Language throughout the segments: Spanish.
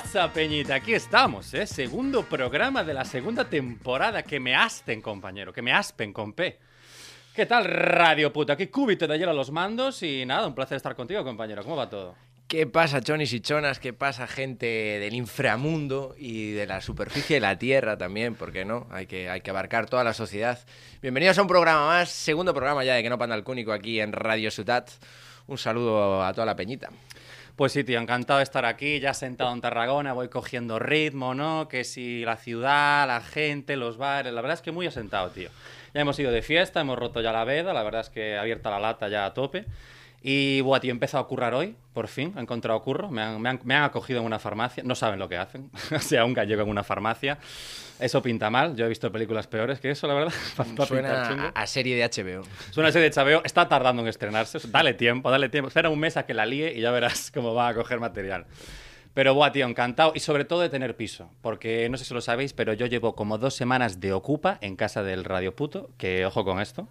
Pasa, Peñita? Aquí estamos, ¿eh? Segundo programa de la segunda temporada. Que me asten, compañero, que me aspen con P. ¿Qué tal, Radio Puta? Aquí Cúbito de hielo a los mandos y nada, un placer estar contigo, compañero. ¿Cómo va todo? ¿Qué pasa, chonis y chonas? ¿Qué pasa, gente del inframundo y de la superficie de la Tierra también? ¿Por qué no? Hay que, hay que abarcar toda la sociedad. Bienvenidos a un programa más, segundo programa ya de Que no panda el cúnico aquí en Radio Ciutat. Un saludo a toda la peñita. Pues sí, tío, encantado de estar aquí, ya sentado en Tarragona, voy cogiendo ritmo, ¿no? Que si la ciudad, la gente, los bares, la verdad es que muy asentado, tío. Ya hemos ido de fiesta, hemos roto ya la veda, la verdad es que abierta la lata ya a tope. Y, buah, tío, he empezado a currar hoy, por fin, he encontrado curro, me han, me han- me han acogido en una farmacia, no saben lo que hacen, o sea, un gallego en una farmacia, eso pinta mal, yo he visto películas peores que eso, la verdad, Suena a, a serie de HBO. Es una serie de chabeo, está tardando en estrenarse. Dale tiempo, dale tiempo. Espera un mes a que la líe y ya verás cómo va a coger material. Pero, buah, tío, encantado. Y sobre todo de tener piso. Porque no sé si lo sabéis, pero yo llevo como dos semanas de ocupa en casa del Radio Puto. Que ojo con esto.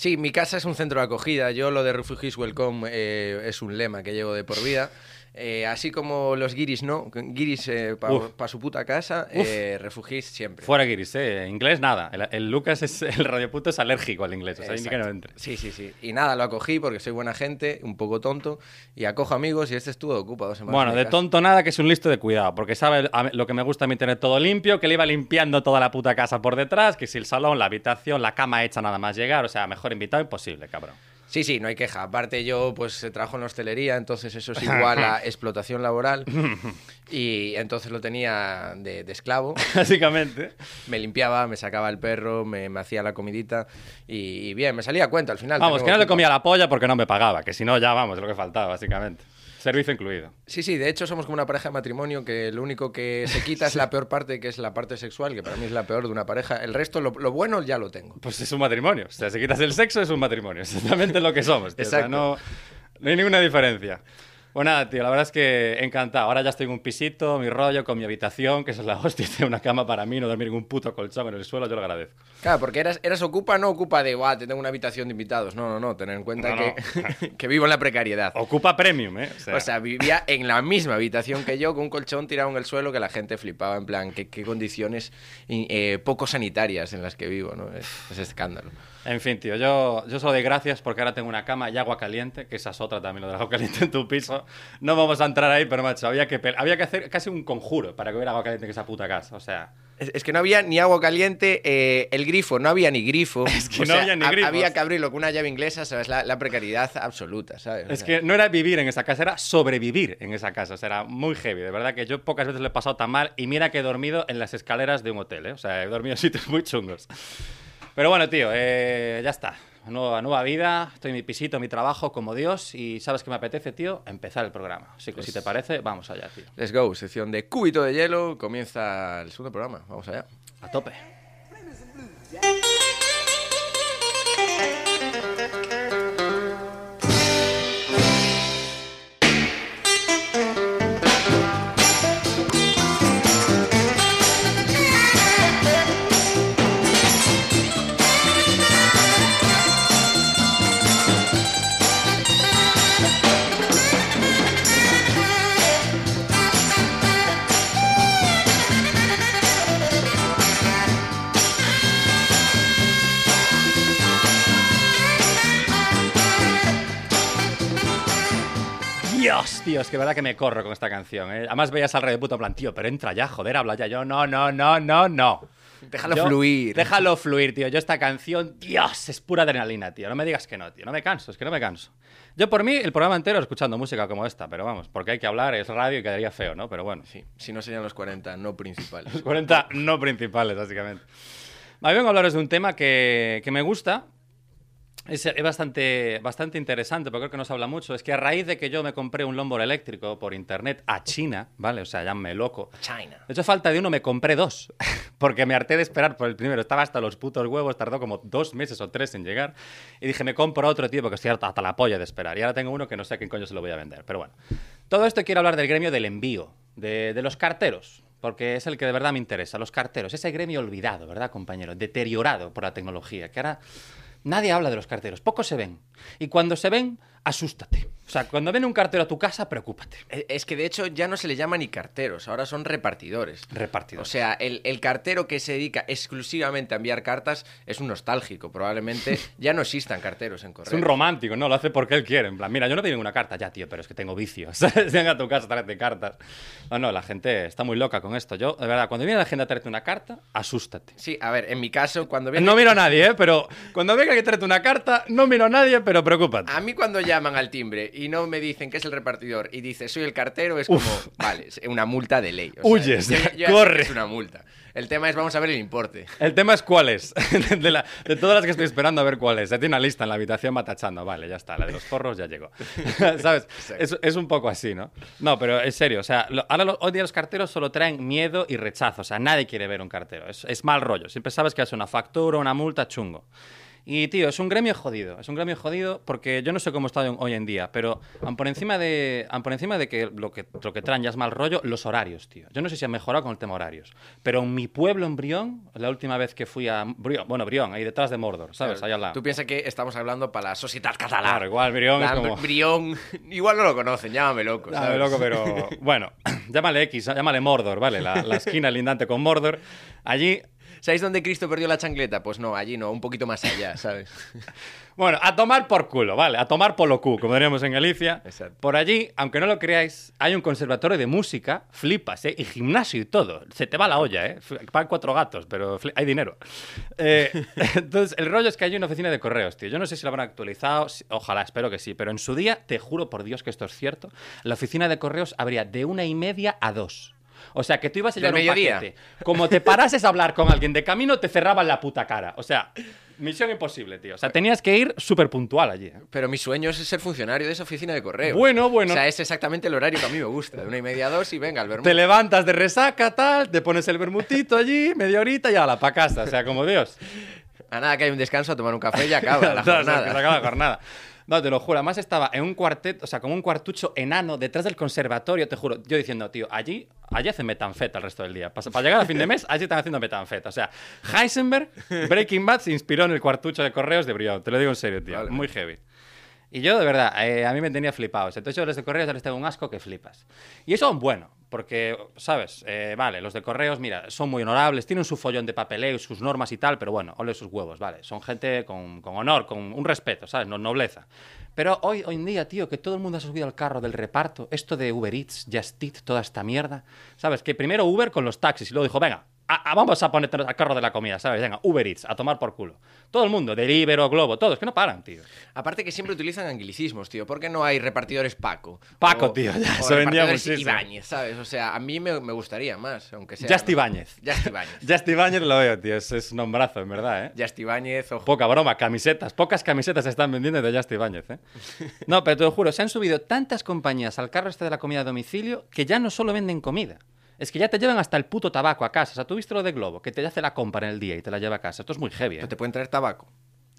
Sí, mi casa es un centro de acogida. Yo lo de Refugees Welcome eh, es un lema que llevo de por vida. Eh, así como los guiris no, guiris para Uf. su puta casa, eh, refugees siempre. Fuera Guiris, ¿eh? Inglés nada. El, el Lucas, es, el Radio Puto, es alérgico al inglés. O sea, no entre. Sí, sí, sí. Y nada, lo acogí porque soy buena gente, un poco tonto, y acojo amigos y este estuvo ocupado. Bueno, de tonto nada, que es un listo de cuidado, porque sabe a lo que me gusta a mí tener todo limpio, que le iba limpiando toda la puta casa por detrás, que si el salón, la habitación, la cama hecha nada más llegar, o sea, mejor invitado imposible, cabrón. Sí, sí, no hay queja. Aparte yo pues eh, trabajo en hostelería, entonces eso es igual a explotación laboral. Y entonces lo tenía de, de esclavo. Básicamente. Me limpiaba, me sacaba el perro, me, me hacía la comidita y, y bien, me salía a cuenta al final. Vamos, que no le comía la polla porque no me pagaba, que si no, ya vamos, es lo que faltaba, básicamente. Servicio incluido. Sí, sí, de hecho somos como una pareja de matrimonio que lo único que se quita es la peor parte, que es la parte sexual, que para mí es la peor de una pareja. El resto, lo, lo bueno ya lo tengo. Pues es un matrimonio. O sea, si quitas el sexo, es un matrimonio. Exactamente lo que somos. tío. O sea, Exacto. no, no hay ninguna diferencia. Pues nada, tío, la verdad es que encantado. Ahora ya estoy en un pisito, mi rollo, con mi habitación, que eso es la hostia, tengo una cama para mí, no dormir en un puto colchón en el suelo, yo lo agradezco. Claro, porque eras, eras ocupa, no ocupa de, guau, te tengo una habitación de invitados. No, no, no, tener en cuenta No, que, que vivo en la precariedad. Ocupa premium, ¿eh? O sea, vivía en la misma habitación que yo, con un colchón tirado en el suelo que la gente flipaba, en plan, qué, qué condiciones eh, poco sanitarias en las que vivo, ¿no? Es, es escándalo. En fin, tío, yo, yo solo doy gracias porque ahora tengo una cama y agua caliente, que esa es otra también, lo del agua caliente en tu piso. No vamos a entrar ahí, pero macho, había que, había que hacer casi un conjuro para que hubiera agua caliente en esa puta casa. O sea, Es, es que no había ni agua caliente, eh, el grifo, no había ni grifo. Es que no había ni grifos. Había que abrirlo con una llave inglesa, ¿sabes? La, la precariedad absoluta, ¿sabes? O es sea, que no era vivir en esa casa, era sobrevivir en esa casa. O sea, era muy heavy. De verdad que yo pocas veces le he pasado tan mal y mira que he dormido en las escaleras de un hotel, ¿eh? O sea, he dormido en sitios muy chungos. Pero bueno, tío, eh, ya está. Nueva, nueva vida, estoy en mi pisito, en mi trabajo, como Dios, y ¿sabes qué me apetece, tío? Empezar el programa. Así que si te parece, vamos allá, tío. Let's go, sección de cúbito de hielo, comienza el segundo programa, vamos allá. A tope. Dios, tío, es que verdad que me corro con esta canción. ¿eh? Además veías al rey de puto en plan, tío, pero entra ya, joder, habla ya. Yo, no, no, no, no, no. Déjalo Yo- fluir. Déjalo fluir, tío. Yo esta canción, Dios, es pura adrenalina, tío. No me digas que no, tío. No me canso, es que no me canso. Yo por mí el programa entero escuchando música como esta, pero vamos, porque hay que hablar, es radio y quedaría feo, ¿no? Pero bueno, Sí, si no serían los 40, no principales. 40 no principales, básicamente. A mí vengo a hablaros de un tema que, que me gusta Es, es bastante, bastante interesante, porque creo que no se habla mucho. Es que a raíz de que yo me compré un longboard eléctrico por internet a China, ¿vale? O sea, llámame loco. China. De hecho, falta de uno, me compré dos. Porque me harté de esperar por el primero. Estaba hasta los putos huevos, tardó como dos meses o tres en llegar. Y dije, me compro otro, tío, porque estoy harta- hasta la polla de esperar. Y ahora tengo uno que no sé a quién coño se lo voy a vender. Pero bueno. Todo esto quiero hablar del gremio del envío, de, de los carteros. Porque es el que de verdad me interesa, los carteros. Ese gremio olvidado, ¿verdad, compañero? Deteriorado por la tecnología. Que ahora nadie habla de los carteros. Pocos se ven. Y cuando se ven, asústate. O sea, cuando ven un cartero a tu casa, preocúpate. E- Es que de hecho ya no se le llama ni carteros, ahora son repartidores. Repartidores. O sea, el, el cartero que se dedica exclusivamente a enviar cartas es un nostálgico. Probablemente ya no existan carteros en Es correo. un romántico, ¿no? Lo hace porque él quiere. En plan, mira, yo no tengo ninguna carta ya, tío, pero es que tengo vicio. ¿Sabes? Venga a tu casa a traerte cartas. No, no, la gente está muy loca con esto. Yo, de verdad, cuando viene la gente a traerte una carta, asústate. Sí, a ver, en mi caso, cuando viene... No miro a nadie, ¿eh? Pero cuando venga que traerte una carta, no miro a nadie, pero preocúpate. A mí cuando llaman al timbre y no me dicen que es el repartidor y dice soy el cartero, es como, vale, es una multa de ley. O sea, Huyes, yo- yo sé que corre. Es una multa. El tema es, vamos a ver el importe. El tema es cuál es. De, la- de todas las que estoy esperando a ver cuál es. Ya tiene una lista en la habitación, va tachando. Vale, ya está. La de los forros ya llegó. ¿Sabes? Es, es un poco así, ¿no? No, pero es serio. O sea, lo- ahora lo- hoy día los carteros solo traen miedo y rechazo. O sea, nadie quiere ver un cartero. Es, es mal rollo. Siempre sabes que es una factura, una multa, chungo. Y, tío, es un gremio jodido. Es un gremio jodido porque yo no sé cómo está hoy- en día, pero por encima de, por encima de que lo, que lo que traen ya es mal rollo, los horarios, tío. Yo no sé si han mejorado con el tema horarios, pero en mi pueblo, en Brión, la última vez que fui a Brión, bueno, Brión, ahí detrás de Mordor, ¿sabes? Ahí al lado. Tú piensas que estamos hablando para la sociedad catalana. Claro, igual Brión es Plan, como... Brión, igual no lo conocen, llámame loco. ¿sabes? loco, pero bueno, llámale X, llámale Mordor, ¿vale? La, la esquina lindante con Mordor. Allí ¿Sabéis dónde Cristo perdió la chancleta? Pues no, allí no, un poquito más allá, ¿sabes? Bueno, a tomar por culo, ¿vale? A tomar por lo cu, como diríamos en Galicia. Exacto. Por allí, aunque no lo creáis, hay un conservatorio de música, flipas, ¿eh? Y gimnasio y todo. Se te va la olla, ¿eh? Pagan cuatro gatos, pero hay dinero. Eh, entonces, el rollo es que hay una oficina de correos, tío. Yo no sé si lo habrán actualizado, ojalá, espero que sí, pero en su día, te juro por Dios que esto es cierto, la oficina de correos habría de una y media a dos. O sea, que tú ibas a ¿Del llevar un paquete. Como te parases a hablar con alguien de camino, te cerraban la puta cara. O sea, misión imposible, tío. O sea, tenías que ir súper puntual allí. ¿eh? Pero mi sueño es ser funcionario de esa oficina de correo. Bueno, bueno. O sea, es exactamente el horario que a mí me gusta. De una y media a dos y venga, al vermut. Te levantas de resaca, tal, te pones el bermutito allí, media horita y a la pa' casa. O sea, como Dios. A nada que hay un descanso a tomar un café y acaba la se jornada. acaba la jornada. No, te lo juro. Además estaba en un cuarteto, o sea, como un cuartucho enano detrás del conservatorio, te juro. Yo diciendo, tío, allí, allí hacen metanfeta el resto del día. Para, para llegar a fin de mes, allí están haciendo metanfeta. O sea, Heisenberg, Breaking Bad, se inspiró en el cuartucho de correos de Brión. Te lo digo en serio, tío. Vale. Muy heavy. Y yo, de verdad, eh, a mí me tenía flipados. Entonces yo los de correos les tengo un asco que flipas. Y eso es bueno, porque, ¿sabes? Eh, vale, los de correos, mira, son muy honorables, tienen su follón de papeleo, sus normas y tal, pero bueno, ole sus huevos, vale. Son gente con, con honor, con un respeto, ¿sabes? No, nobleza. Pero hoy, hoy en día, tío, que todo el mundo ha subido al carro del reparto, esto de Uber Eats, Just Eat, toda esta mierda, ¿sabes? Que primero Uber con los taxis y luego dijo, venga, a- a- vamos a ponerte al carro de la comida, ¿sabes? Venga, Uber Eats, a tomar por culo. Todo el mundo, Deliveroo, Globo, todos, que no paran, tío. Aparte que siempre utilizan anglicismos, tío. ¿Por qué no hay repartidores Paco? Paco, O- tío, ya, o eso vendía muchísimo. Ibáñez, ¿sabes? O sea, a mí me, me gustaría más, aunque sea... Just ¿no? Ibáñez. Just Ibáñez. Just Ibáñez lo veo, tío. Es, es nombrazo, en verdad, ¿eh? Just Ibáñez, ojo. Poca broma, camisetas. Pocas camisetas se están vendiendo de Just Ibáñez, ¿eh? No, pero te lo juro, se han subido tantas compañías al carro este de la comida a domicilio que ya no solo venden comida. Es que ya te llevan hasta el puto tabaco a casa. O sea, tú viste lo de Globo, que te hace la compra en el día y te la lleva a casa. Esto es muy heavy, ¿eh? Pero te pueden traer tabaco.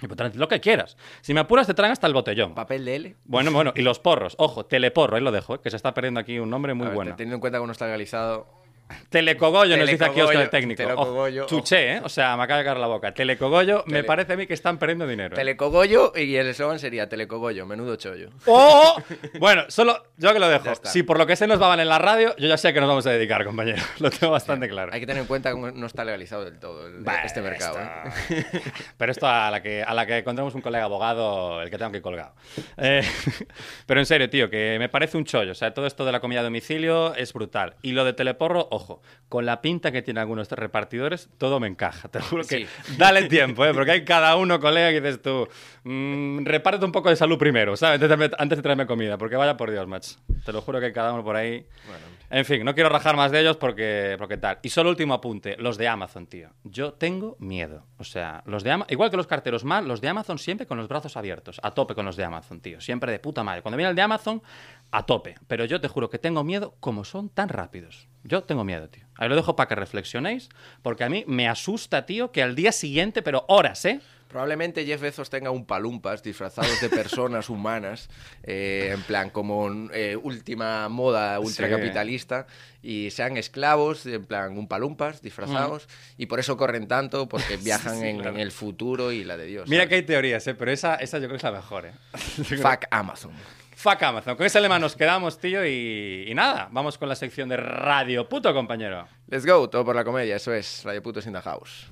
Y pues, tráete lo que quieras. Si me apuras, te traen hasta el botellón. Papel de L. Bueno, bueno, y los porros. Ojo, teleporro, ahí lo dejo, ¿eh? que se está perdiendo aquí un nombre muy ver, bueno. Teniendo en cuenta que uno está legalizado. Telecogollo nos dice aquí Telecogollo, Oscar el técnico. telecogollo, Ojo, chuché, ¿eh? O sea, me acaba de caer la boca. Telecogollo, me parece a mí que están perdiendo dinero. ¿eh? Telecogollo y el eslogan sería Telecogollo, menudo chollo. ¡Oh! Bueno, solo yo que lo dejo. Si por lo que se nos va en la radio, yo ya sé a qué nos vamos a dedicar, compañero. Lo tengo bastante claro. Hay que tener en cuenta que no está legalizado del todo el- este mercado. ¿eh? Pero esto a la que a la que encontremos un colega abogado, el que tengo que colgado. Eh, pero en serio, tío, que me parece un chollo. O sea, todo esto de la comida a domicilio es brutal. Y lo de teleporro, ojo, con la pinta que tienen algunos repartidores, todo me encaja. Te juro que Sí. dale tiempo, ¿eh? Porque hay cada uno, colega, que dices tú, mm, repárate un poco de salud primero, ¿sabes? Antes de, traerme comida, porque vaya por Dios, macho. Te lo juro que hay cada uno por ahí. Bueno. En fin, no quiero rajar más de ellos porque, porque tal. Y solo último apunte, los de Amazon, tío. Yo tengo miedo. O sea, los de Ama- igual que los carteros mal, los de Amazon siempre con los brazos abiertos. A tope con los de Amazon, tío. Siempre de puta madre. Cuando viene el de Amazon, a tope. Pero yo te juro que tengo miedo como son tan rápidos. Yo tengo miedo, tío. Ahí lo dejo para que reflexionéis, porque a mí me asusta, tío, que al día siguiente, pero horas, ¿eh? Probablemente Jeff Bezos tenga un palumpas disfrazados de personas humanas, eh, en plan como eh, última moda ultracapitalista, y sean esclavos, en plan un palumpas disfrazados, y por eso corren tanto, porque viajan sí, en, claro. en el futuro y la de Dios. Mira ¿sabes? que hay teorías, ¿eh? Pero esa, esa yo creo que es la mejor, ¿eh? Fuck Amazon. Fuck Amazon. Con ese lema nos quedamos, tío, y, nada, vamos con la sección de radio, puto compañero. Let's go, todo por la comedia, eso es Radio Putos in the House.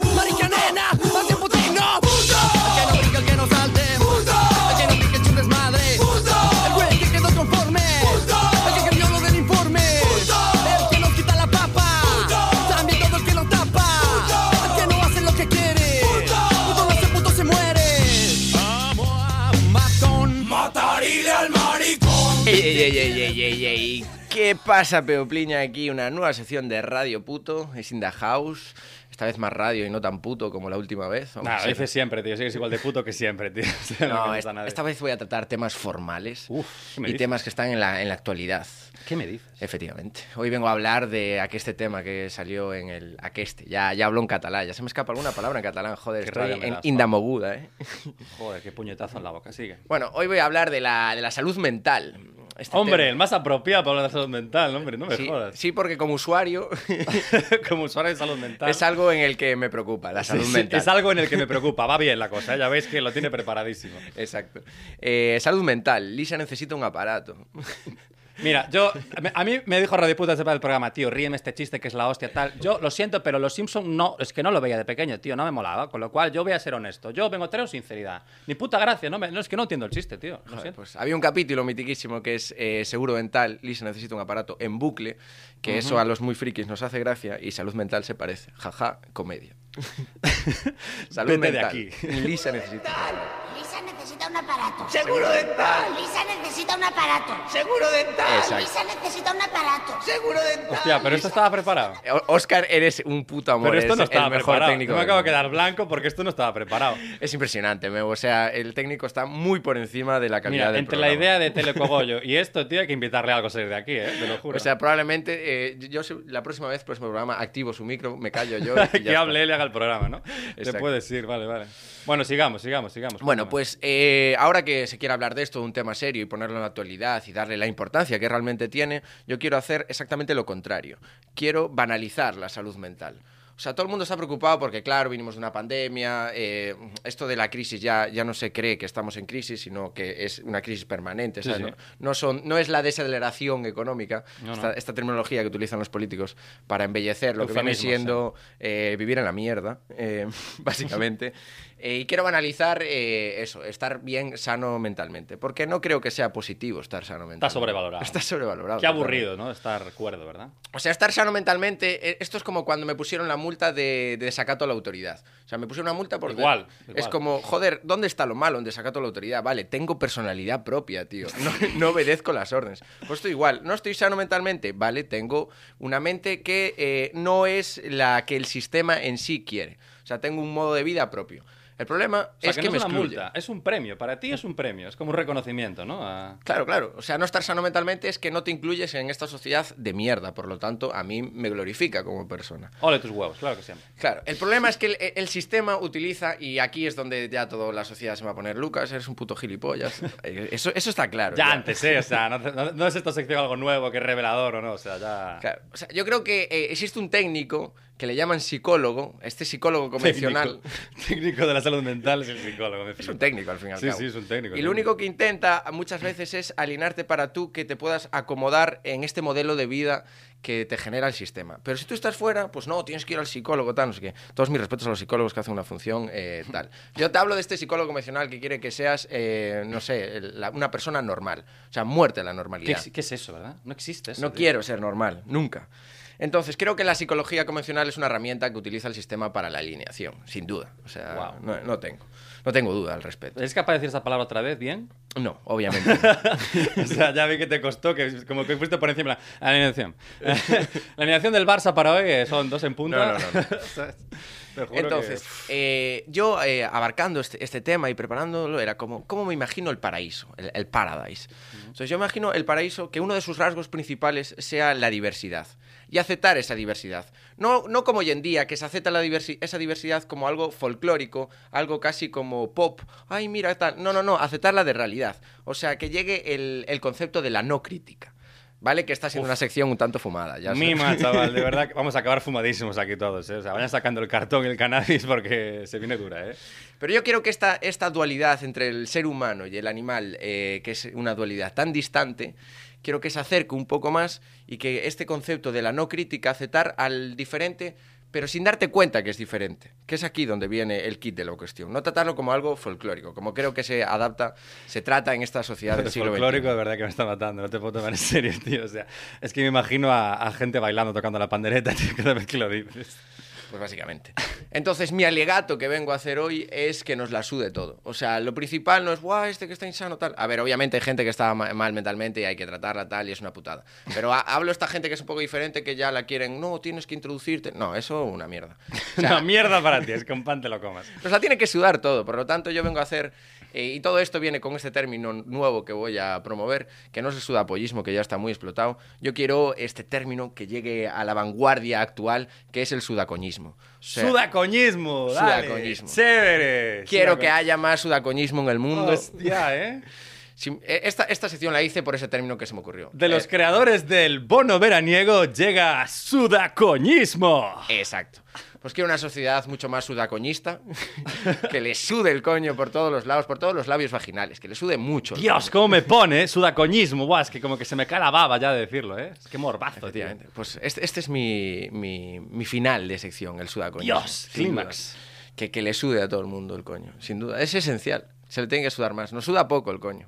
¿Qué pasa, Peopliña? Aquí una nueva sección de Radio Puto, es in the house. Esta vez más radio y no tan puto como la última vez. lo sea- dices siempre, tío. Sigues igual de puto que siempre, tío. O sea, No, gusta esta, esta vez voy a tratar temas formales Uf, ¿qué me y dices? temas que están en la, en la actualidad. ¿Qué me dices? Efectivamente. Hoy vengo a hablar de aqueste tema que salió en el aqueste. Ya, ya hablo en catalán. Ya se me escapa alguna palabra en catalán. Joder, Qué estoy en das, indamoguda, ¿eh? Joder, qué puñetazo en la boca. Sigue. Bueno, hoy voy a hablar de la, de la salud mental. Este Hombre, tema. el más apropiado para hablar de salud mental, hombre, no me Sí, jodas. sí, porque como usuario Como usuario de salud mental. es algo en el que me preocupa, la salud sí, mental. es algo en el que me preocupa. Va bien la cosa, ¿eh? ya veis que lo tiene preparadísimo. Exacto. Eh, salud mental. Lisa necesita un aparato. Mira, yo. A mí me dijo Radio Puta del programa, tío, ríeme este chiste que es la hostia, tal. Yo lo siento, pero los Simpson no. Es que no lo veía de pequeño, tío, no me molaba. Con lo cual yo voy a ser honesto. Yo vengo a traer sinceridad. Ni puta gracia, no, me- no es que no entiendo el chiste, tío. Lo Joder, pues había un capítulo mitiquísimo que es eh, seguro dental. Lisa necesita un aparato en bucle. Que eso a los muy frikis nos hace gracia. Y salud mental se parece. Jaja, comedia. salud Vete de mental. aquí. Lisa necesita. Un aparato. Lisa necesita un aparato. Seguro dental. Lisa necesita un aparato. Seguro dental. Exacto. Lisa necesita un aparato. Seguro dental. Hostia, pero esto estaba preparado. O- Oscar, eres un puto amor. Pero esto no estaba el mejor preparado. técnico. Yo me acabo de quedar blanco porque esto no estaba preparado. Es impresionante, Memo. O sea, el técnico está muy por encima de la calidad Mira, del entre programa. la idea de Telecogollo y esto, tío, hay que invitarle algo a salir de aquí, ¿eh? Te lo juro. O sea, probablemente eh, yo la próxima vez, próximo programa, activo su micro, me callo yo. y que hable él y haga el programa, ¿no? Te Exacto. puedes ir, vale, vale. Bueno, sigamos, sigamos, sigamos. Bueno, pues eh, ahora que se quiere hablar de esto, de un tema serio y ponerlo en la actualidad y darle la importancia que realmente tiene, yo quiero hacer exactamente lo contrario. Quiero banalizar la salud mental. O sea, todo el mundo está preocupado porque, claro, vinimos de una pandemia, eh, esto de la crisis ya, ya no se cree que estamos en crisis, sino que es una crisis permanente. Sí, ¿sabes? sí. No, no son, no es la desaceleración económica, No, esta, no. esta terminología que utilizan los políticos para embellecer lo que viene siendo eh, vivir en la mierda, eh, básicamente. Eh, y quiero banalizar eh, eso, estar bien sano mentalmente. Porque no creo que sea positivo estar sano mentalmente. Está sobrevalorado. Está sobrevalorado. Qué aburrido, ¿no? Estar cuerdo, ¿verdad? O sea, estar sano mentalmente, eh, esto es como cuando me pusieron la multa de, de desacato a la autoridad. O sea, me pusieron una multa porque Igual, es igual. como, joder, ¿dónde está lo malo en desacato a la autoridad? Vale, tengo personalidad propia, tío. No, no obedezco las órdenes. Pues estoy igual, no estoy sano mentalmente, vale, tengo una mente que eh, no es la que el sistema en sí quiere. O sea, tengo un modo de vida propio. El problema O sea, es que, que, no me es una excluye. multa, es un premio. Para ti es un premio, es como un reconocimiento, ¿no? A- Claro, claro. O sea, no estar sano mentalmente es que no te incluyes en esta sociedad de mierda. Por lo tanto, a mí me glorifica como persona. Ole tus huevos, claro que siempre. Claro, el problema es que el, el sistema utiliza, y aquí es donde ya toda la sociedad se va a poner, Lucas, eres un puto gilipollas. Eso, eso está claro. Ya antes, ¿eh? O sea, no, no- no es esta sección algo nuevo que es revelador o no, o sea, ya... Claro, o sea, yo creo que eh, existe un técnico que le llaman psicólogo, este psicólogo convencional. Técnico, técnico de la salud mental es el psicólogo. me Es un técnico al fin y al Sí, cabo. sí, es un técnico, Y lo único que intenta muchas veces es alinearte para tú que te puedas acomodar en este modelo de vida que te genera el sistema. Pero si tú estás fuera, pues no, tienes que ir al psicólogo, tal, no sé qué. Todos mis respetos a los psicólogos que hacen una función eh, tal. Yo te hablo de este psicólogo convencional que quiere que seas, eh, no sé, la- una persona normal. O sea, muerte la ¿Qué, normalidad. ex- qué es eso, verdad? No existe eso. No tío. quiero ser normal, nunca. Entonces, creo que la psicología convencional es una herramienta que utiliza el sistema para la alineación, sin duda. O sea, no, no tengo. No tengo duda al respecto. ¿Eres capaz de decir esa palabra otra vez bien? No, obviamente. o sea, ya vi que te costó, que como que fuiste por encima. La alineación. la alineación del Barça para hoy eh, son dos en punta. No, no, no, Entonces, eh, yo eh, abarcando este, este tema y preparándolo, era como, ¿cómo me imagino el paraíso, el, el paradise? Entonces, yo imagino el paraíso que uno de sus rasgos principales sea la diversidad y aceptar esa diversidad. No, no como hoy en día, que se acepta la diversi- esa diversidad como algo folclórico, algo casi como pop. Ay, mira, tal. No, no, no, aceptarla de realidad. O sea, que llegue el, el concepto de la no crítica. ¿Vale? Que está siendo una sección un tanto fumada. Ya. Mima, chaval, de verdad que vamos a acabar fumadísimos aquí todos, ¿eh? O sea, vayan sacando el cartón y el cannabis porque se viene dura, ¿eh? Pero yo quiero que esta, esta dualidad entre el ser humano y el animal, eh, que es una dualidad tan distante, quiero que se acerque un poco más y que este concepto de la no crítica, aceptar al diferente, pero sin darte cuenta que es diferente, que es aquí donde viene el kit de la cuestión. No tratarlo como algo folclórico, como creo que se adapta, se trata en esta sociedad del El siglo folclórico de verdad que me está matando, no te puedo tomar en serio, tío. O sea, es que me imagino a, a gente bailando, tocando la pandereta, tío, cada vez que lo dices. Pues básicamente. Entonces, mi alegato que vengo a hacer hoy es que nos la sude todo. O sea, lo principal no es, guau, este que está insano, tal. A ver, obviamente hay gente que está ma- mal mentalmente y hay que tratarla tal y es una putada. Pero ha- hablo de esta gente que es un poco diferente, que ya la quieren, no, tienes que introducirte. No, eso una mierda. O sea, Una mierda para ti, es que un pan te lo comas. nos la tiene que sudar todo. Por lo tanto, yo vengo a hacer. Eh, y todo esto viene con este término nuevo que voy a promover, que no es el sudapollismo, que ya está muy explotado. Yo quiero este término que llegue a la vanguardia actual, que es el sudacoñismo. O sea, Sudacoñismo, dale. Sudacoñismo. Chévere. Quiero Sudaco- que haya más sudacoñismo en el mundo. Hostia, ¿eh? Eh, Esta, esta sección la hice por ese término que se me ocurrió. De los Eh, creadores del bono veraniego llega Sudacoñismo. Exacto. Pues quiero una sociedad mucho más sudacoñista, que le sude el coño por todos los lados, por todos los labios vaginales, que le sude mucho. Dios, cómo me pone Sudacoñismo. Buah, es que como que se me cae la baba ya de decirlo, ¿eh? Es que morbazo, tío. Efectivamente. Pues este, este es mi, mi, mi final de sección, el sudacoñismo. Dios, clímax. Que, que le sude a todo el mundo el coño, sin duda. Es esencial. Se le tiene que sudar más. Nos suda poco el coño.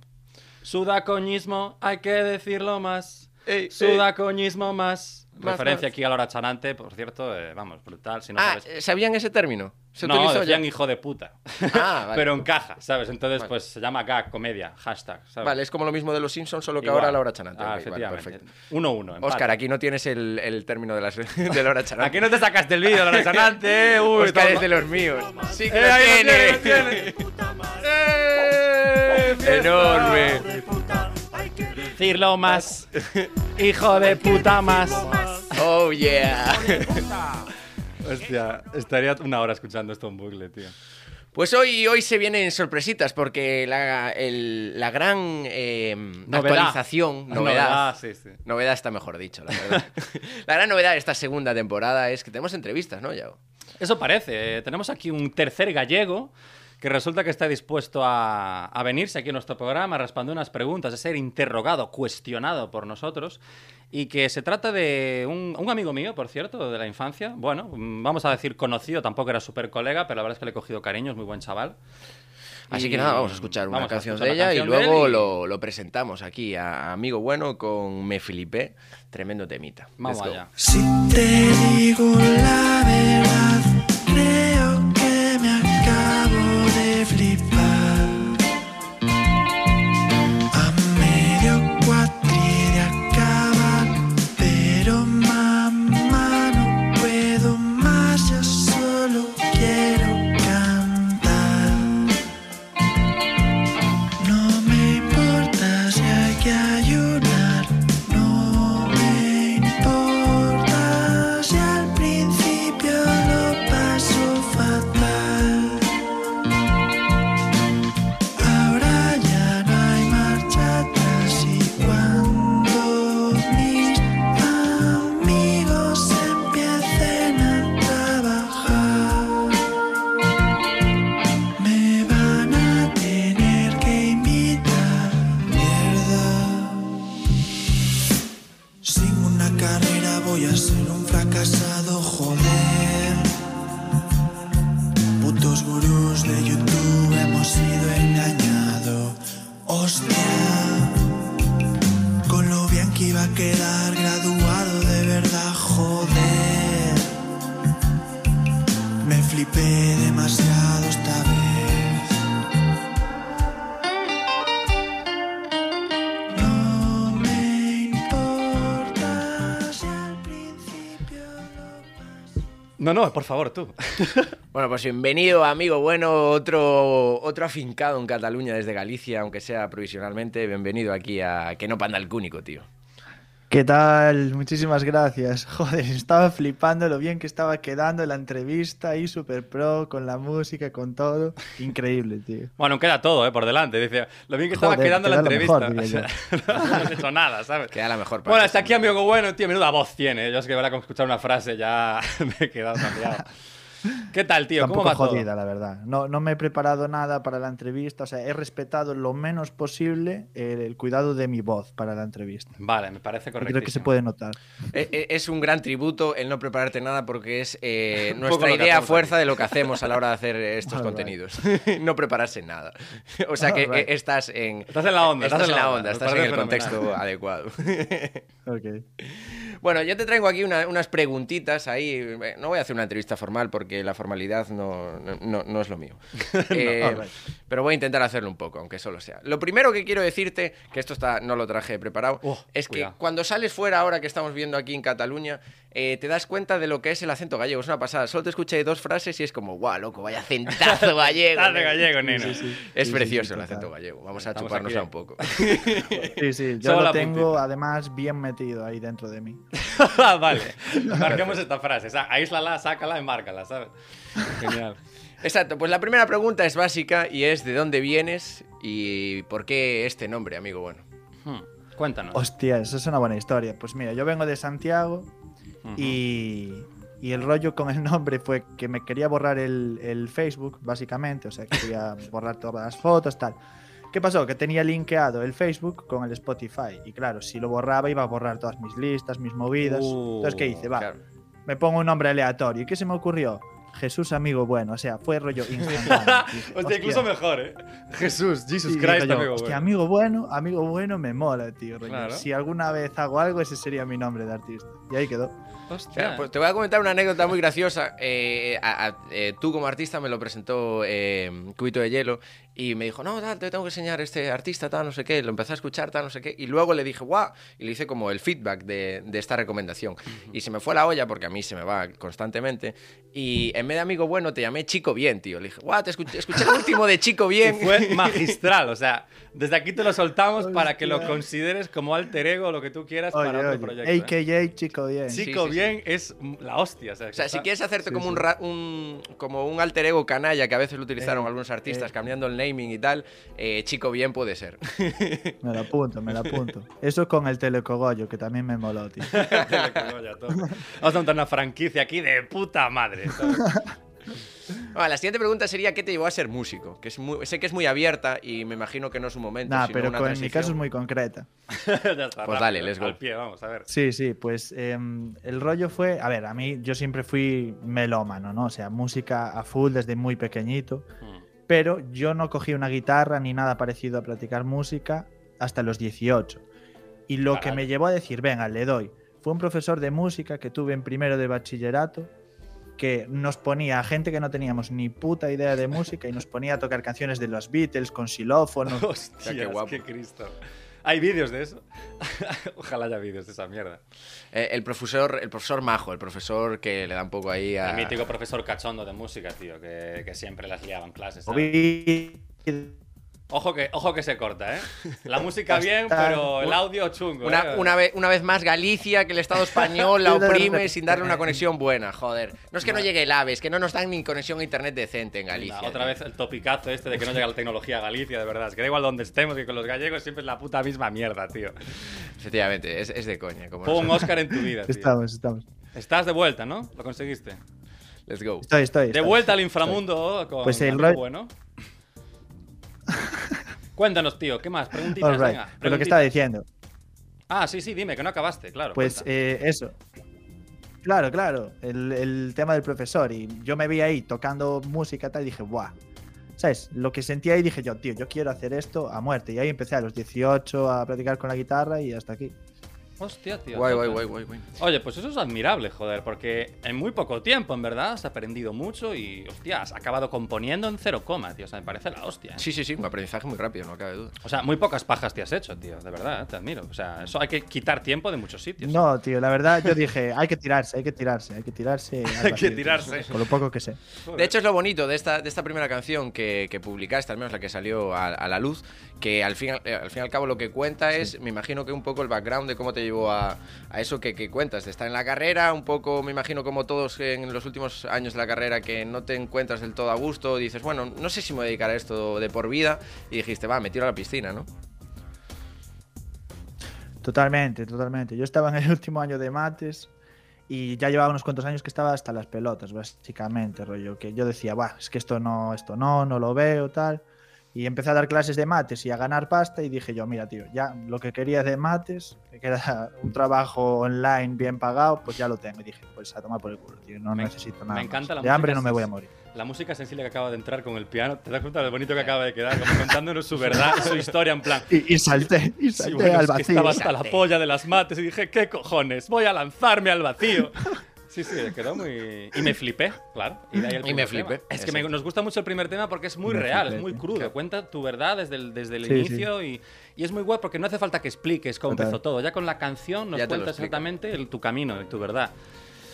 Sudacoñismo, hay que decirlo más. Ey, Sudacoñismo más. Más, Referencia más. aquí a Laura Chanante, por cierto, eh, vamos, brutal. Si no ah, sabes- ¿sabían ese término? ¿Se no, utilizó ya? decían hijo de puta. Ah, vale. Pero encaja, ¿sabes? Entonces, Vale. pues se llama gag, comedia, hashtag, ¿sabes? Vale, es como lo mismo de los Simpsons, solo que Igual. ahora Laura Chanante. Ah, Ok, vale, efectivamente. perfecto. 1-1. empate. Oscar, aquí no tienes el, el término de, las, de Laura Chanante. Aquí no te sacaste el vídeo, Laura Chanante. eh. Uy, Oscar es de los míos. Sí que Eh, lo ahí lo tiene. tiene, lo tiene. ¡Eh! Enorme. Decirlo más. Hijo de puta más. Oh, yeah. Hostia, estaría una hora escuchando esto en bucle, tío. Pues hoy, hoy se vienen sorpresitas porque la, el- la gran eh, Novedad. actualización, novedad, Novedad, sí, sí. novedad está mejor dicho, la verdad. la gran novedad de esta segunda temporada es que tenemos entrevistas, ¿no, Yago? Eso parece. Eh, Tenemos aquí un tercer gallego que resulta que está dispuesto a, a venirse aquí a nuestro programa, a responder unas preguntas, a ser interrogado, cuestionado por nosotros. Y que se trata de un, un amigo mío, por cierto, de la infancia. Bueno, mm, vamos a decir conocido, tampoco era súper colega, pero la verdad es que le he cogido cariño, es muy buen chaval. Así Y que nada, vamos a escuchar una canción escuchar de la ella y canción él luego y- lo, lo presentamos aquí a Amigo Bueno con Me Filipé, tremendo temita. Vamos allá. Si te digo la verdad, por favor, tú. Bueno, pues bienvenido, amigo bueno, otro, otro afincado en Cataluña desde Galicia, aunque sea provisionalmente. Bienvenido aquí a Que no panda el cúnico, tío. ¿Qué tal? Muchísimas gracias. Joder, estaba flipando lo bien que estaba quedando la entrevista ahí, super pro, con la música, con todo. Increíble, tío. Bueno, queda todo, ¿eh? Por delante. Dice, lo bien que estaba Joder, quedando la entrevista. mejor, O sea, no hemos hecho nada, ¿sabes? Queda la mejor parte. Bueno, hasta aquí, amigo bueno, tío, menuda voz tiene. Yo es que verá con escuchar una frase ya me he quedado cambiado. ¿Qué tal, tío? Un ¿Cómo va todo? jodida, la verdad. No, no me he preparado nada para la entrevista, o sea, he respetado lo menos posible el, el cuidado de mi voz para la entrevista. Vale, me parece correcto. creo que se puede notar. Eh, eh, Es un gran tributo el no prepararte nada porque es eh, nuestra que idea fuerza aquí. de lo que hacemos a la hora de hacer estos Alright. contenidos. no prepararse nada. O sea que Alright. eh, estás en... Estás en la onda, Estás, en la onda, me estás en el contexto fenomenal. adecuado. Ok. Bueno, yo te traigo aquí una- unas preguntitas ahí. Eh, No voy a hacer una entrevista formal porque la formalidad no, no- no es lo mío. Eh, pero voy a intentar hacerlo un poco, aunque solo sea. Lo primero que quiero decirte, que esto está, no lo traje preparado, Oh, es cuidado. que cuando sales fuera ahora que estamos viendo aquí en Cataluña, eh, te das cuenta de lo que es el acento gallego. Es una pasada. Solo te escuché dos frases y es como, guau, loco, vaya acentazo gallego. Estás de neno". gallego, neno. Es Sí, precioso sí, el total. acento gallego. Vamos a Estamos chuparnos aquí. un poco. Sí, sí, yo Solo lo tengo puntita. además bien metido ahí dentro de mí. Ah, vale, marquemos esta frase. Aíslala, sácala y márcala, ¿sabes? Genial. Exacto, pues la primera pregunta es básica y es ¿de dónde vienes y por qué este nombre, amigo bueno? Hmm, Cuéntanos. Hostia, eso es una buena historia. Pues mira, yo vengo de Santiago Ujú. y, y el rollo con el nombre fue que me quería borrar el, el Facebook, básicamente. O sea, que quería borrar todas las fotos, tal. ¿Qué pasó? Que tenía linkeado el Facebook con el Spotify. Y claro, si lo borraba iba a borrar todas mis listas, mis movidas. Uh, Entonces, ¿qué hice? Va, Claro. me pongo un nombre aleatorio. ¿Y qué se me ocurrió? Jesús Amigo Bueno. O sea, fue rollo instantáneo. Dije, Hostia, incluso mejor, ¿eh? Jesús, Jesus Sí, Christ, yo, amigo. hostia, bueno. amigo bueno, amigo bueno me mola, tío. rollo. Claro. Si alguna vez hago algo, ese sería mi nombre de artista. Y ahí quedó. Pues te voy a comentar una anécdota muy graciosa. Eh, eh, tú como artista me lo presentó eh, Cubito de Hielo y me dijo, no, tal, te tengo que enseñar este artista, tal, no sé qué. Lo empecé a escuchar, tal, no sé qué. Y luego le dije, guau, y le hice como el feedback de, de esta recomendación. Y se me fue la olla porque a mí se me va constantemente. Y en vez de amigo bueno, te llamé Chico Bien, tío. Le dije, guau, te escuché, escuché el último de Chico Y Bien. fue magistral, o sea, desde aquí te lo soltamos para que lo consideres como alter ego, lo que tú quieras Oye, para otro oye, proyecto. ¿eh? AKA Chico Bien. Sí. Chico bien es la hostia. O sea, O sea, que si está- quieres hacerte Sí, como, sí. Un, ra- un- como un alter ego canalla que a veces lo utilizaron Eh, algunos artistas eh. cambiando el naming y tal, eh, chico bien puede ser. Me lo apunto, me lo apunto. Eso con el telecogollo, que también me moló, tío. Ya todo. Vamos a montar una franquicia aquí de puta madre. ¿sabes? Bueno, la siguiente pregunta sería ¿qué te llevó a ser músico? Que es muy- sé que es muy abierta y me imagino que no es un momento. Nah, sino pero una con- en mi caso es muy concreta. ya está. Pues dale, let's go. Al pie, vamos a ver. Sí, sí, pues em, el rollo fue, a ver, a mí yo siempre fui melómano, ¿no? O sea, música a full desde muy pequeñito, Hmm. Pero yo no cogí una guitarra ni nada parecido a practicar música hasta los 18. Y lo que me llevó a decir, venga, le doy, fue un profesor de música que tuve en primero de bachillerato que nos ponía a gente que no teníamos ni puta idea de música y nos ponía a tocar canciones de los Beatles con xilófono. Hostia, qué qué guapo. Cristo. ¿Hay vídeos de eso? Ojalá haya vídeos de esa mierda. Eh, el profesor, el profesor majo, el profesor que le da un poco ahí a. El mítico profesor cachondo de música, tío, que, que siempre las liaba en clases. ¿sabes? Ojo que, ojo que se corta, ¿eh? La música bien, pero el audio chungo. Una, ¿eh? una vez, una vez más Galicia, que el Estado español la oprime sin darle una conexión buena, joder. No es que no llegue el AVE, es que no nos dan ni conexión a internet decente en Galicia. Nah, otra vez el topicazo este de que no llega la tecnología a Galicia, de verdad. Es que da igual donde estemos, que con los gallegos siempre es la puta misma mierda, tío. Efectivamente, es, es de coña. Como Pon un. Oscar en tu vida, tío. Estamos, estamos. Estás de vuelta, ¿no? Lo conseguiste. Let's go. Estoy, estoy. De estoy. vuelta al inframundo con Pues el rollo- bueno. Cuéntanos, tío, ¿qué más? Preguntitas, right. venga. Pero lo que estaba diciendo. Ah, sí, sí, dime, que no acabaste, claro. Pues eh, eso. Claro, claro. El, el tema del profesor. Y yo me vi ahí tocando música y tal y dije, ¡buah! ¿sabes? Lo que sentía ahí dije yo, tío, yo quiero hacer esto a muerte. Y ahí empecé a los 18 a practicar con la guitarra y hasta aquí. Hostia, tío. Guay, guay, guay, guay, guay. Oye, pues eso es admirable, joder, porque en muy poco tiempo, en verdad, has aprendido mucho y, hostia, has acabado componiendo en cero coma, tío. O sea, me parece la hostia. ¿eh? Sí, sí, sí, un aprendizaje muy rápido, no cabe duda. O sea, muy pocas pajas te has hecho, tío, de verdad, ¿eh? te admiro. O sea, eso hay que quitar tiempo de muchos sitios. No, tío, la verdad yo dije, hay que tirarse, hay que tirarse, hay que tirarse. Hay que tirarse. Por lo poco que sé. De hecho, es lo bonito de esta, de esta primera canción que, que publicaste, al menos la que salió a, a la luz, que al fin, al- eh, al fin y al cabo lo que cuenta es, me imagino que un poco el background de cómo te llevó a, eso que, cuentas, de estar en la carrera, un poco, me imagino como todos en los últimos años de la carrera, que no te encuentras del todo a gusto, dices, bueno, no sé si me voy a dedicar a esto de por vida, y dijiste, va, me tiro a la piscina, ¿no? Totalmente, totalmente. Yo estaba en el último año de mates y ya llevaba unos cuantos años que estaba hasta las pelotas, básicamente, rollo. Que yo decía, Buah, es que esto no, esto no, no lo veo, tal. Y empecé a dar clases de mates y a ganar pasta y dije yo, mira, tío, ya lo que quería de mates, que era un trabajo online bien pagado, pues ya lo tengo. Y dije, pues a tomar por el culo, tío, no Me- necesito me nada. más. encanta la de hambre no me voy a morir. La música sensible que acaba de entrar con el piano, ¿te das cuenta de lo bonito que acaba de quedar? Como contándonos su verdad, su historia, en plan. Y, y salté, y Sí, salté bueno, al es que vacío. estaba hasta la polla de las mates y dije, ¿qué cojones? Voy a lanzarme al vacío. Sí, sí, quedó muy. Y me flipé, claro. Y, de ahí el Y me tema. flipé, Es que me- nos gusta mucho el primer tema porque es muy Me real, flipé, es muy crudo. Claro. Cuenta tu verdad desde el, desde el Sí, inicio Y, y es muy guay porque no hace falta que expliques cómo Total. empezó todo. Ya con la canción nos explica. exactamente el- tu camino y tu verdad.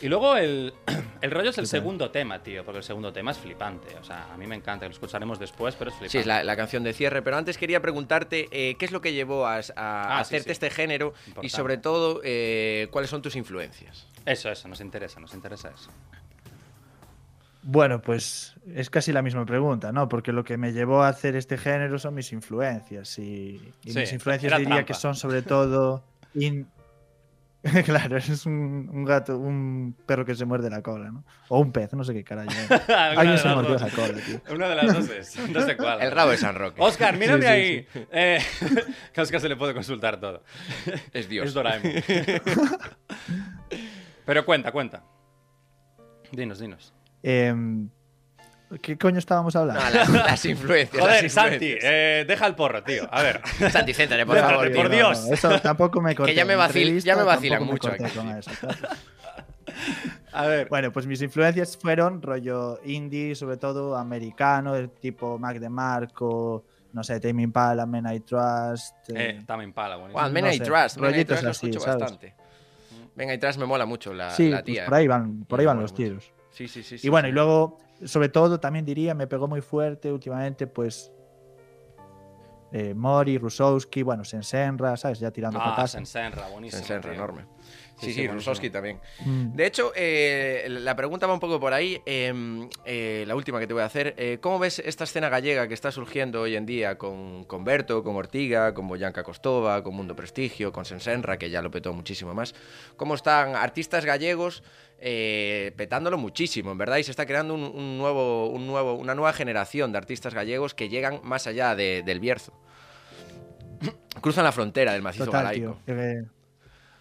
Y luego el, el rollo es el segundo tema, tío, porque el segundo tema es flipante. O sea, a mí me encanta, lo escucharemos después, pero es flipante. Sí, es la, la canción de cierre, pero antes quería preguntarte eh, qué es lo que llevó a, a- Ah, hacerte sí. este género y sobre todo eh, cuáles son tus influencias. Eso, eso, nos interesa, nos interesa eso. Bueno, pues es casi la misma pregunta, ¿no? Porque lo que me llevó a hacer este género son mis influencias. Y, y Sí, mis influencias diría trampa. que son sobre todo. in- claro, es un, un gato, un perro que se muerde la cola, ¿no? O un pez, no sé qué carajo. Alguien se mordió la cola, tío. Una de las dos es. No sé cuál. El rabo de San Roque. Oscar, mírame Sí, sí, ahí. Eh, que a Oscar se le puede consultar todo. Es Dios. Es Doraemon. Pero cuenta, cuenta. Dinos, dinos. Em, ¿Qué coño estábamos hablando? No, las, las influencias. Joder, las Santi, influencias. eh, deja el porro, tío. A ver. Santi, céntrate, por favor. por. Dios. eso tampoco me corté. ya me vacil- entrevista ya me vacilan me mucho corté aquí. con eso, claro. A ver. Bueno, pues mis influencias fueron rollo indie, sobre todo americano, el tipo Mac DeMarco, no sé, Tame Impala, Men I Trust. Eh, eh, Tame Impala, buenísimo. Juan, Men no I sé, Trust. Men I Trust lo así, escucho ¿sabes? bastante. Men I Trust me mola mucho la, sí, la pues tía. por ahí van, por Me ahí van los mucho. tiros. Sí, sí, sí. sí, Y bueno, sí. y luego, sobre todo, también diría, me pegó muy fuerte últimamente, pues. eh, Mori, Rusowski, bueno, Sensenra, ¿sabes? Ya tirando para Ah, casa. Sensenra, buenísimo. Sensenra, tío. enorme. Sí, Sí, sí. Rusowski también. Mm. De hecho, eh, la pregunta va un poco por ahí. eh, eh, la última que te voy a hacer. eh, ¿Cómo ves esta escena gallega que está surgiendo hoy en día con, con Berto, con Ortiga, con Boyanca Costova, con Mundo Prestigio, con Sensenra, que ya lo petó muchísimo más? ¿Cómo están artistas gallegos eh, petándolo muchísimo, en verdad? Y se está creando un, un nuevo, un nuevo, una nueva generación de artistas gallegos que llegan más allá de- del Bierzo. Cruzan la frontera del macizo Total, galaico. tío.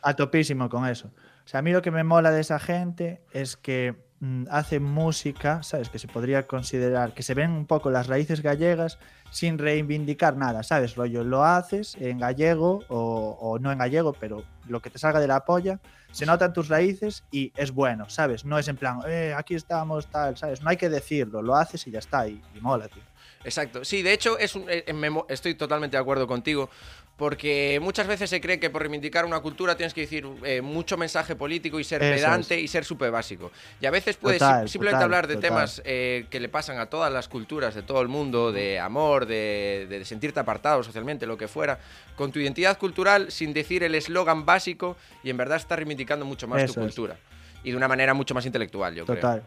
A topísimo con eso. O sea, a mí lo que me mola de esa gente es que mm, hace música, ¿sabes? Que se podría considerar, que se ven un poco las raíces gallegas sin reivindicar nada, ¿sabes? Rollo, lo haces en gallego o, no en gallego, pero lo que te salga de la polla, se notan tus raíces y es bueno, ¿sabes? No es en plan, eh, aquí estamos, tal, ¿sabes? No hay que decirlo, lo haces y ya está, y, y mola, tío. Exacto. Sí, de hecho, es un- eh, estoy totalmente de acuerdo contigo. Porque muchas veces se cree que por reivindicar una cultura tienes que decir eh, mucho mensaje político y ser Eso pedante y ser súper básico. Y a veces puedes Total, sim- simplemente total, hablar de total. temas eh, que le pasan a todas las culturas de todo el mundo, de amor, de, de sentirte apartado socialmente, lo que fuera, con tu identidad cultural sin decir el eslogan básico y en verdad estás reivindicando mucho más Eso tu es. cultura. Y de una manera mucho más intelectual, yo Total.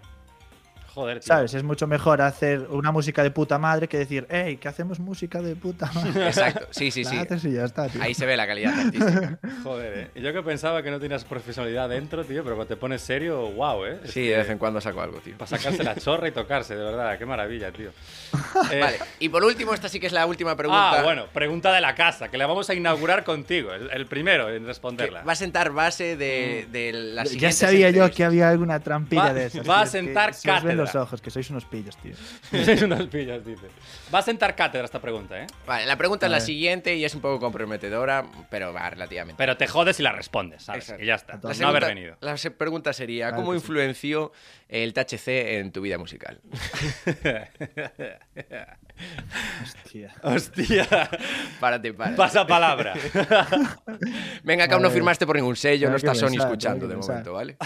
Joder, tío. ¿Sabes? Es mucho mejor hacer una música de puta madre que decir, hey, que hacemos música de puta madre. Exacto. Sí, sí, La sí. haces y ya está, tío. Ahí se ve la calidad artística. Joder, eh. Y yo que pensaba que no tenías profesionalidad dentro, tío, pero cuando te pones serio, wow, eh. Sí, de vez en cuando saco algo, tío. Para sacarse la chorra y tocarse, de verdad, qué maravilla, tío. Eh, Vale, y por último, esta sí que es la última pregunta. Ah, bueno, pregunta de la casa, que la vamos a inaugurar contigo, el, el primero en que responderla. va a sentar base de, de la ya siguiente sabía yo que había alguna trampilla Va- de esas. va a tío, es que sentar cátedra. Los ojos, que sois unos pillos, tío. Sois unos pillos, dice. Va a sentar cátedra esta pregunta, ¿eh? Vale, la pregunta es la siguiente y es un poco comprometedora, pero va relativamente. Pero te jodes y la respondes, ¿sabes? Exacto. Y ya está. No haber venido. La pregunta sería, Claro ¿cómo que sí. influenció el THC en tu vida musical? Hostia. Hostia. Párate, párate. Pasa palabra. Venga, acá no Vale. firmaste por ningún sello, no que está Sony pensar, escuchando de que momento, ¿vale?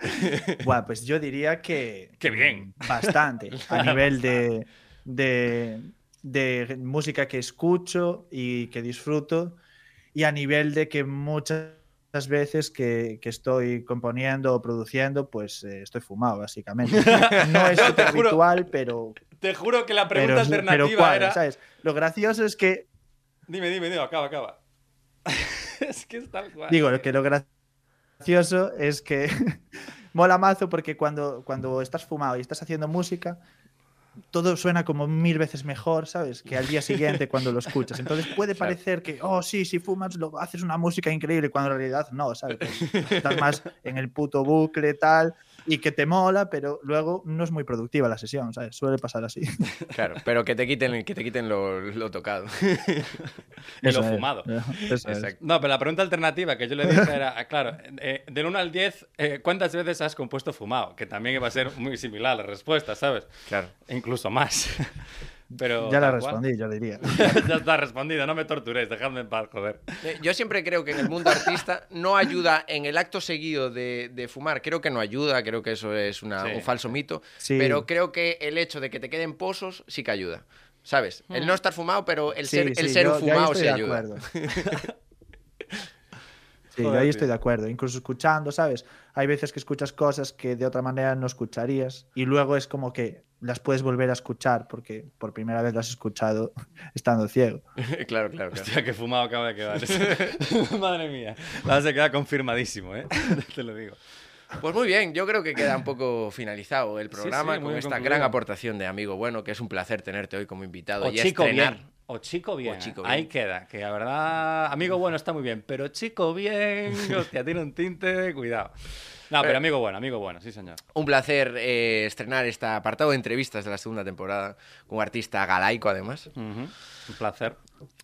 Bueno, pues yo diría que. Qué bien. Bastante. A nivel de, de, de música que escucho y que disfruto. Y a nivel de que muchas veces que, que estoy componiendo o produciendo, pues eh, estoy fumado, básicamente. No es súper juro- habitual, pero. Te juro que la pregunta pero, pero alternativa cuadra, era. ¿sabes? Lo gracioso es que. Dime, dime, dime, acaba, acaba. es que es tal cual. Digo, que lo gracioso es que mola mazo porque cuando, cuando estás fumado y estás haciendo música, todo suena como mil veces mejor, ¿sabes? Que al día siguiente cuando lo escuchas. Entonces puede parecer que, oh, sí, si fumas, lo, haces una música increíble, cuando en realidad no, ¿sabes? Pues estás más en el puto bucle, tal, y que te mola, pero luego no es muy productiva la sesión, ¿sabes? Suele pasar así. Claro, pero que te quiten, que te quiten lo, lo tocado. Y Eso lo es, fumado. es. Exacto. No, pero la pregunta alternativa que yo le dije era, claro, eh, del 1 al 10, eh, ¿cuántas veces has compuesto fumado? Que también iba a ser muy similar la respuesta, ¿sabes? Claro. Incluso más. Pero Ya la respondí, yo diría. ya está respondido, no me torturéis, dejadme en paz, joder. Eh, Yo siempre creo que en el mundo artista no ayuda en el acto seguido de, de fumar. Creo que no ayuda, creo que eso es una- Sí. un falso mito. Sí. Pero creo que el hecho de que te queden pozos sí que ayuda. ¿Sabes? El no estar fumado, pero el Sí, ser, el sí, ser yo- un fumado estoy sí de ayuda. Sí, yo Joder, ahí tío. estoy de acuerdo. Incluso escuchando, ¿sabes? Hay veces que escuchas cosas que de otra manera no escucharías y luego es como que las puedes volver a escuchar porque por primera vez las has escuchado estando ciego. claro, claro, claro. Hostia, qué fumado acaba de quedar. Madre mía. La se queda confirmadísimo, ¿eh? Te lo digo. Pues muy bien, yo creo que queda un poco finalizado el Sí, programa sí, muy con esta concluido. gran aportación de amigo bueno, que es un placer tenerte hoy como invitado O y chico estrenar. bien. O chico bien. O chico Ahí bien. queda. Que la verdad, amigo bueno está muy bien. Pero chico bien, hostia, tiene un tinte, cuidado. No, pero Pero- amigo bueno, amigo bueno, sí señor. Un placer eh, estrenar este apartado de entrevistas de la segunda temporada con un artista galaico además. Ujú, Un placer.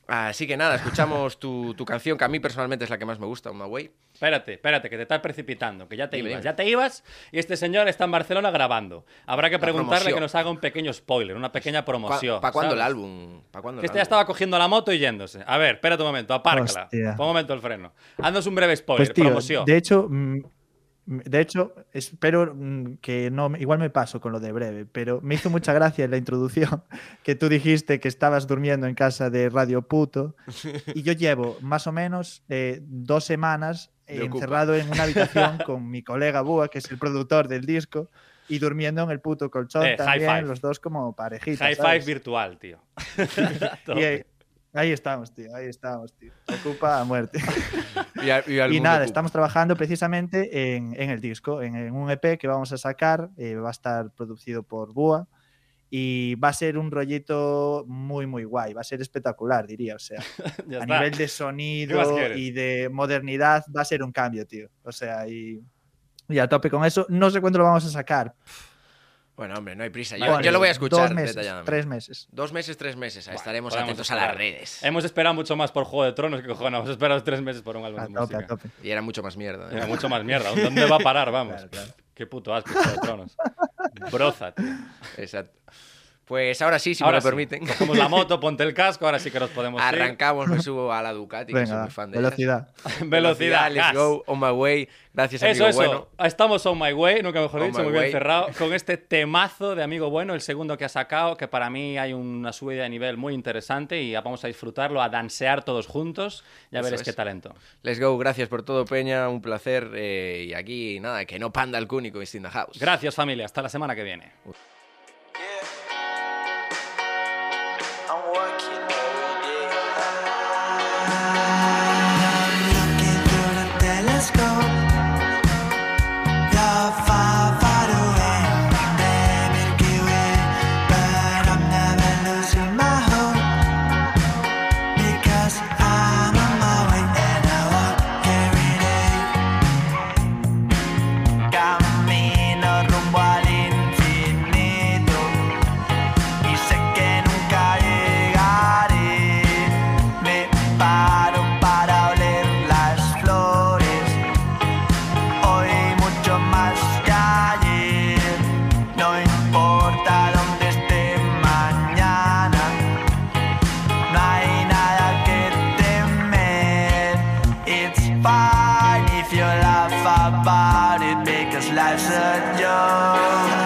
Así que nada, escuchamos tu, tu canción, que a mí personalmente es la que más me gusta, My Way. Espérate, espérate, que te estás precipitando, que ya te Dime, ibas. dime. Ya te ibas y este señor está en Barcelona grabando. Habrá que La preguntarle promoción. que nos haga un pequeño spoiler, una pequeña promoción. ¿Para cuándo el álbum? ¿Pa' cuándo Que el este ya álbum? estaba cogiendo la moto y yéndose. A ver, espérate un momento, apárcala. Pon un momento el freno. Haznos un breve spoiler, Pues tío, promoción. de hecho, mm, de hecho, espero mm, que no, igual me paso con lo de breve, pero me hizo mucha gracia la introducción que tú dijiste que estabas durmiendo en casa de Radio Puto y yo llevo más o menos eh, dos semanas encerrado en una habitación con mi colega Búa, que es el productor del disco, y durmiendo en el puto colchón Eh, también, five. los dos como parejitas. High five ¿sabes? virtual, tío. Y ahí, estamos, tío, ahí estamos, tío. Ocupa a muerte. Y, mundo nada, estamos trabajando precisamente en, en el disco, en, en un EP que vamos a sacar, eh, va a estar producido por Bua y va a ser un rollito muy, muy guay, va a ser espectacular, diría, o sea, a está. nivel de ¿Qué más sonido y de modernidad va a ser un cambio, tío, o sea, y, y a tope con eso, no sé cuándo lo vamos a sacar, Bueno, hombre, no hay prisa. Yo, Bueno, yo lo voy a escuchar dos meses, detalladamente. tres meses. Dos meses, tres meses. Bueno, Estaremos atentos a las redes. Hemos esperado mucho más por Juego de Tronos que cojones. Hemos esperado tres meses por un álbum A de tope, música. a tope. Y era mucho más mierda. ¿eh? Era mucho más mierda. ¿Dónde va a parar? Vamos. Claro, claro. Qué puto asco Juego de Tronos. Broza, tío. Exacto. Pues ahora sí, si Ahora me lo sí. permiten. Cogemos la moto, ponte el casco, ahora sí que nos podemos ir. Arrancamos, me subo a la Ducati, que soy muy fan de ellas. velocidad. Velocidad, let's go, on my way. Gracias, Eso, amigo eso. bueno. Estamos on my way, nunca mejor On dicho, muy bien cerrado. Con este temazo de Amigo Bueno, el segundo que ha sacado, que para mí hay una subida de nivel muy interesante y vamos a disfrutarlo, a dansear todos juntos. Ya Eso veréis es. qué talento. Let's go, gracias por todo, Peña. Un placer. eh, y aquí, nada, que no panda el cúnico is in the house. Gracias, familia. Hasta la semana que viene. about it because life's a joke.